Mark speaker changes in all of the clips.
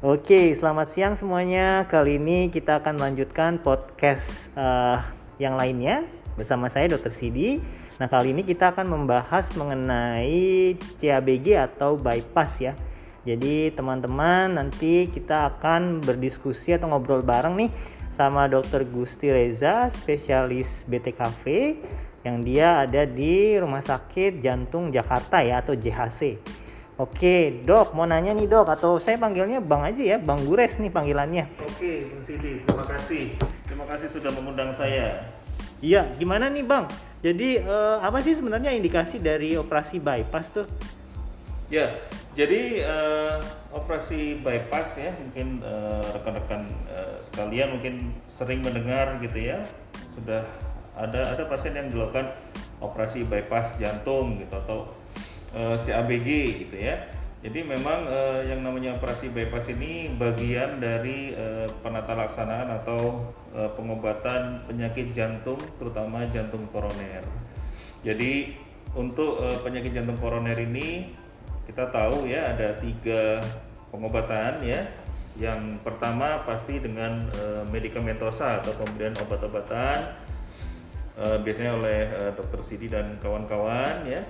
Speaker 1: Oke, selamat siang semuanya. Kali ini kita akan melanjutkan podcast uh, yang lainnya bersama saya Dr. Sidi. Nah, kali ini kita akan membahas mengenai CABG atau bypass ya. Jadi, teman-teman, nanti kita akan berdiskusi atau ngobrol bareng nih sama Dr. Gusti Reza, spesialis BTKV yang dia ada di Rumah Sakit Jantung Jakarta ya atau JHC. Oke, dok, mau nanya nih dok, atau saya panggilnya Bang aja ya, Bang Gures nih panggilannya.
Speaker 2: Oke, Bang Sidi, terima kasih. Terima kasih sudah mengundang saya.
Speaker 1: Iya, gimana nih Bang? Jadi eh, apa sih sebenarnya indikasi dari operasi bypass tuh?
Speaker 2: Ya, jadi eh, operasi bypass ya, mungkin eh, rekan-rekan eh, sekalian mungkin sering mendengar gitu ya, sudah ada ada pasien yang dilakukan operasi bypass jantung gitu atau uh, eh, CABG gitu ya. Jadi memang uh, yang namanya operasi bypass ini bagian dari uh, penata laksanaan atau uh, pengobatan penyakit jantung, terutama jantung koroner. Jadi untuk uh, penyakit jantung koroner ini kita tahu ya ada tiga pengobatan ya. Yang pertama pasti dengan uh, medikamentosa atau pemberian obat-obatan uh, biasanya oleh uh, dokter Sidi dan kawan-kawan ya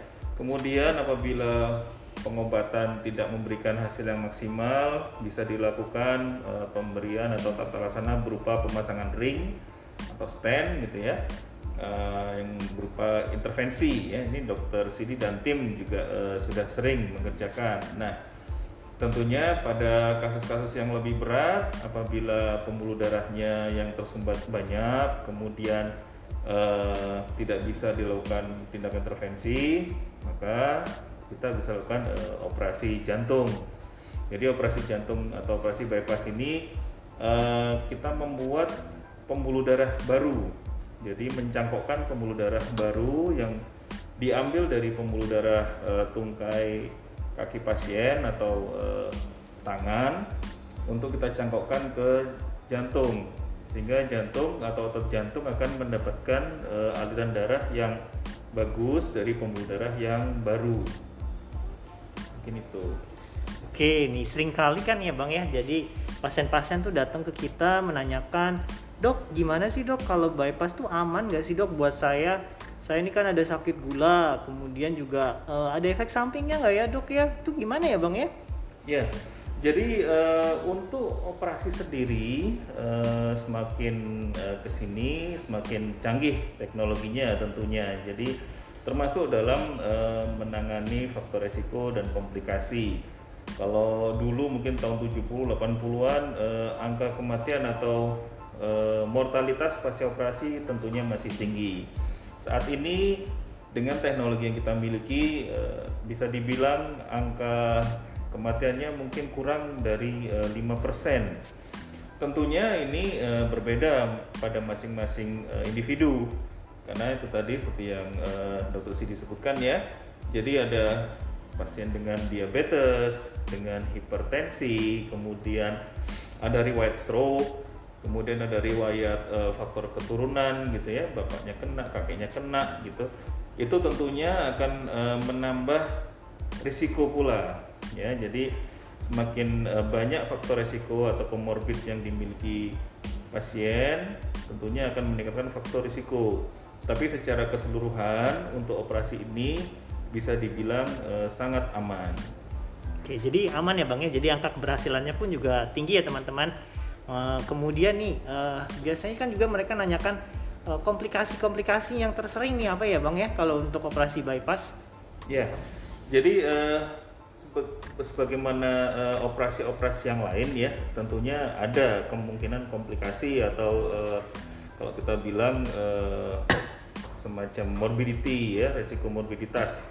Speaker 2: Kemudian apabila pengobatan tidak memberikan hasil yang maksimal, bisa dilakukan e, pemberian atau tata laksana berupa pemasangan ring atau stand gitu ya, e, yang berupa intervensi ya. Ini dokter Sidi dan tim juga e, sudah sering mengerjakan. Nah, tentunya pada kasus-kasus yang lebih berat, apabila pembuluh darahnya yang tersumbat banyak, kemudian tidak bisa dilakukan tindakan intervensi, maka kita bisa lakukan uh, operasi jantung. Jadi operasi jantung atau operasi bypass ini uh, kita membuat pembuluh darah baru. Jadi mencangkokkan pembuluh darah baru yang diambil dari pembuluh darah uh, tungkai kaki pasien atau uh, tangan untuk kita cangkokkan ke jantung sehingga jantung atau otot jantung akan mendapatkan uh, aliran darah yang bagus dari pembuluh darah yang baru. Mungkin itu.
Speaker 1: Oke nih sering kali kan ya bang ya. Jadi pasien-pasien tuh datang ke kita menanyakan dok gimana sih dok? Kalau bypass tuh aman gak sih dok buat saya? Saya ini kan ada sakit gula kemudian juga uh, ada efek sampingnya nggak ya dok ya? Tuh gimana ya bang ya?
Speaker 2: Ya jadi uh, untuk operasi sendiri uh, semakin uh, ke sini semakin canggih teknologinya tentunya. Jadi termasuk dalam uh, menangani faktor resiko dan komplikasi. Kalau dulu mungkin tahun 70 80-an uh, angka kematian atau uh, mortalitas pasca operasi tentunya masih tinggi. Saat ini dengan teknologi yang kita miliki bisa dibilang angka kematiannya mungkin kurang dari eh, 5%. Tentunya ini uh, berbeda pada masing-masing uh, individu karena itu tadi seperti yang dokter Sidi sebutkan ya. Jadi ada pasien dengan diabetes, dengan hipertensi, kemudian ada riwayat stroke, kemudian ada riwayat faktor keturunan gitu ya, bapaknya kena, kakeknya kena gitu. Itu tentunya akan menambah risiko pula ya jadi semakin uh, banyak faktor resiko atau komorbid yang dimiliki pasien tentunya akan meningkatkan faktor risiko. Tapi secara keseluruhan untuk operasi ini bisa dibilang uh, sangat aman.
Speaker 1: Oke jadi aman ya bang ya? Jadi angka keberhasilannya pun juga tinggi ya teman-teman. Uh, kemudian nih uh, biasanya kan juga mereka nanyakan komplikasi-komplikasi yang tersering nih apa ya bang ya? Kalau untuk operasi bypass.
Speaker 2: Ya jadi uh, sebagaimana uh, operasi-operasi yang lain ya tentunya ada kemungkinan komplikasi atau uh, kalau kita bilang uh, semacam morbidity ya resiko morbiditas.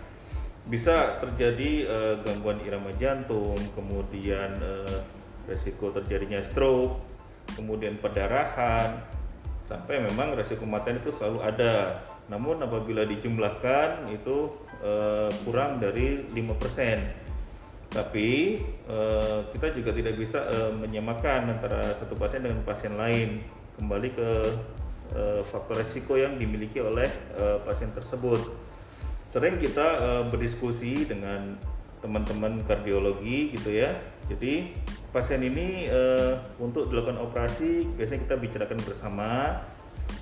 Speaker 2: Bisa terjadi uh, gangguan irama jantung kemudian uh, resiko terjadinya stroke kemudian pendarahan sampai memang resiko kematian itu selalu ada. Namun apabila dijumlahkan itu uh, kurang dari 5% tapi uh, kita juga tidak bisa uh, menyamakan antara satu pasien dengan pasien lain. Kembali ke uh, faktor resiko yang dimiliki oleh uh, pasien tersebut. Sering kita uh, berdiskusi dengan teman-teman kardiologi gitu ya. Jadi pasien ini uh, untuk dilakukan operasi biasanya kita bicarakan bersama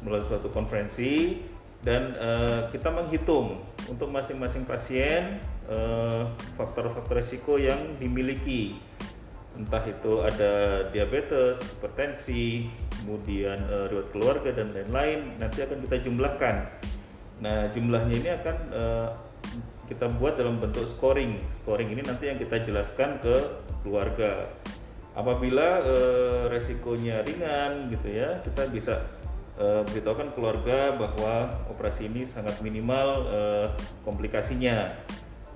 Speaker 2: melalui suatu konferensi dan uh, kita menghitung untuk masing-masing pasien faktor-faktor uh, risiko yang dimiliki entah itu ada diabetes, hipertensi, kemudian uh, riwayat keluarga dan lain-lain nanti akan kita jumlahkan. Nah jumlahnya ini akan uh, kita buat dalam bentuk scoring. Scoring ini nanti yang kita jelaskan ke keluarga. Apabila uh, resikonya ringan gitu ya, kita bisa uh, beritahukan keluarga bahwa operasi ini sangat minimal uh, komplikasinya.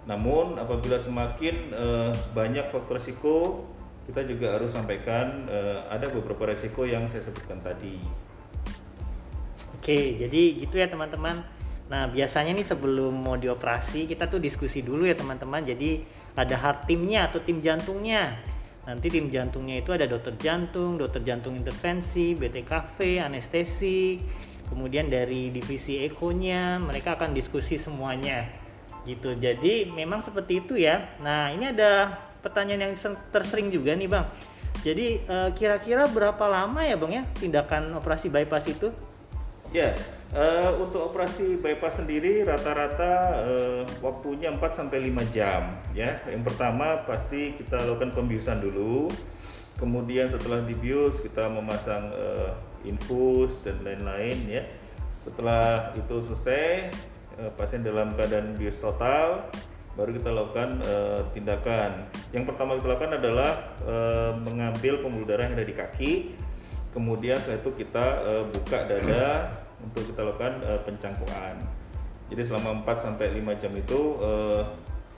Speaker 2: Namun apabila semakin uh, banyak faktor risiko kita juga harus sampaikan uh, ada beberapa resiko yang saya sebutkan tadi.
Speaker 1: Oke, jadi gitu ya teman-teman. Nah biasanya nih sebelum mau dioperasi kita tuh diskusi dulu ya teman-teman. Jadi ada hard timnya atau tim jantungnya. Nanti tim jantungnya itu ada dokter jantung, dokter jantung intervensi, BTKV, anestesi, kemudian dari divisi ekonya mereka akan diskusi semuanya gitu. Jadi memang seperti itu ya. Nah ini ada pertanyaan yang tersering juga nih bang. Jadi eh, kira-kira berapa lama ya bang ya tindakan operasi bypass itu?
Speaker 2: Ya, uh, untuk operasi bypass sendiri rata-rata uh, waktunya 4 sampai 5 jam ya. Yang pertama pasti kita lakukan pembiusan dulu. Kemudian setelah dibius kita memasang uh, infus dan lain-lain ya. Setelah itu selesai pasien dalam keadaan bius total baru kita lakukan uh, tindakan. Yang pertama kita lakukan adalah uh, mengambil pembuluh darah yang ada di kaki. Kemudian setelah itu kita uh, buka dada untuk kita lakukan uh, pencangkuan. Jadi selama 4 sampai 5 jam itu uh,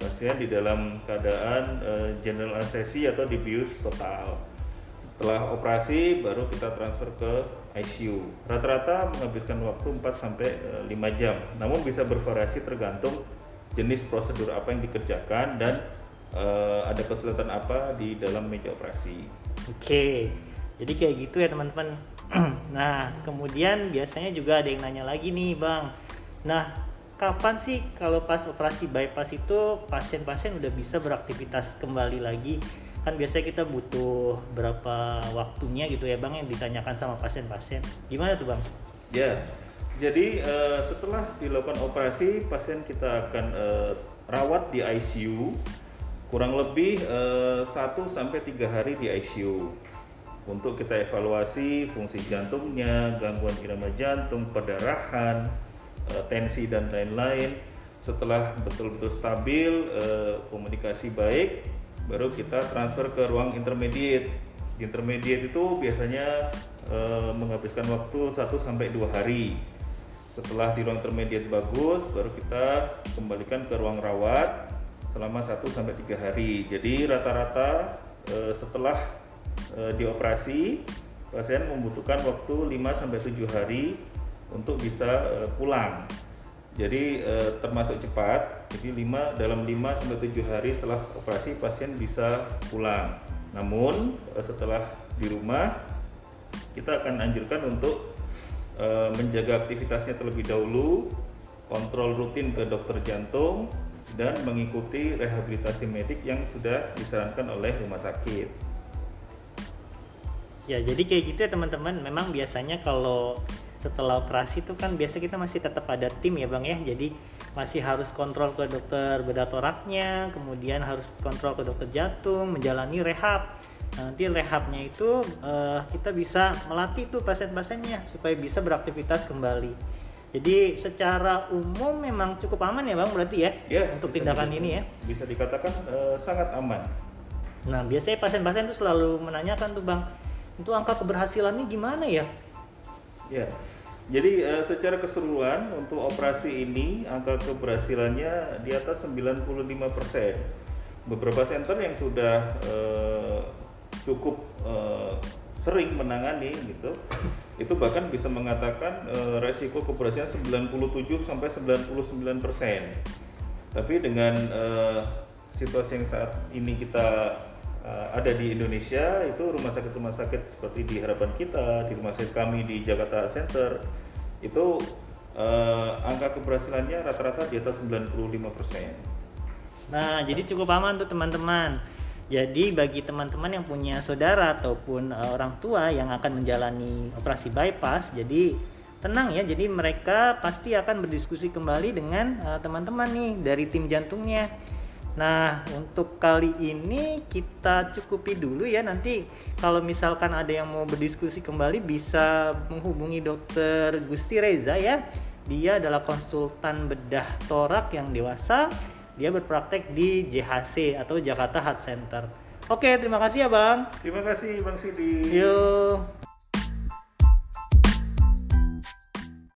Speaker 2: pasien di dalam keadaan uh, general anestesi atau dibius total. Setelah operasi baru kita transfer ke ICU. Rata-rata menghabiskan waktu 4 sampai 5 jam. Namun bisa bervariasi tergantung jenis prosedur apa yang dikerjakan dan uh, ada kesulitan apa di dalam meja operasi.
Speaker 1: Oke, jadi kayak gitu ya teman-teman. nah, kemudian biasanya juga ada yang nanya lagi nih, Bang. Nah, kapan sih kalau pas operasi bypass itu pasien-pasien udah bisa beraktivitas kembali lagi? Kan biasanya kita butuh berapa waktunya gitu ya, Bang, yang ditanyakan sama pasien-pasien. Gimana tuh, Bang?
Speaker 2: Ya, jadi uh, setelah dilakukan operasi, pasien kita akan uh, rawat di ICU kurang lebih uh, 1 sampai 3 hari di ICU untuk kita evaluasi fungsi jantungnya, gangguan irama jantung, perdarahan, uh, tensi dan lain-lain. Setelah betul-betul stabil, uh, komunikasi baik, baru kita transfer ke ruang intermediate. Di intermediate itu biasanya uh, menghabiskan waktu 1 sampai 2 hari setelah di ruang intermediate bagus, baru kita kembalikan ke ruang rawat selama 1 sampai 3 hari. Jadi rata-rata setelah e, dioperasi pasien membutuhkan waktu 5 sampai 7 hari untuk bisa e, pulang. Jadi e, termasuk cepat. Jadi 5 dalam 5 sampai 7 hari setelah operasi pasien bisa pulang. Namun e, setelah di rumah kita akan anjurkan untuk Eh, menjaga aktivitasnya terlebih dahulu, kontrol rutin ke dokter jantung, dan mengikuti rehabilitasi medik yang sudah disarankan oleh rumah sakit.
Speaker 1: Ya, jadi kayak gitu ya teman-teman. Memang biasanya kalau setelah operasi itu kan biasa kita masih tetap ada tim ya bang ya. Jadi masih harus kontrol ke dokter bedah toraknya, kemudian harus kontrol ke dokter jantung, menjalani rehab Nah, nanti rehabnya itu uh, kita bisa melatih tuh pasien-pasiennya supaya bisa beraktivitas kembali. Jadi secara umum memang cukup aman ya bang berarti ya, ya untuk tindakan ini ya.
Speaker 2: Bisa dikatakan uh, sangat aman.
Speaker 1: Nah biasanya pasien-pasien tuh selalu menanyakan tuh bang, untuk angka keberhasilannya gimana ya?
Speaker 2: Ya, jadi uh, secara keseluruhan untuk operasi ini angka keberhasilannya di atas 95%. Beberapa center yang sudah uh, cukup uh, sering menangani gitu itu bahkan bisa mengatakan uh, resiko keberhasilan 97 sampai 99 persen tapi dengan uh, situasi yang saat ini kita uh, ada di Indonesia itu rumah sakit rumah sakit seperti di harapan kita di rumah sakit kami di Jakarta Center itu uh, angka keberhasilannya rata-rata di atas 95 persen
Speaker 1: Nah, jadi cukup aman tuh teman-teman. Jadi bagi teman-teman yang punya saudara ataupun uh, orang tua yang akan menjalani operasi bypass, jadi tenang ya. Jadi mereka pasti akan berdiskusi kembali dengan uh, teman-teman nih dari tim jantungnya. Nah, untuk kali ini kita cukupi dulu ya. Nanti kalau misalkan ada yang mau berdiskusi kembali bisa menghubungi dokter Gusti Reza ya. Dia adalah konsultan bedah torak yang dewasa. Dia berpraktek di JHC atau Jakarta Heart Center. Oke, terima kasih ya, Bang.
Speaker 2: Terima kasih Bang Sidi.
Speaker 1: Yuk.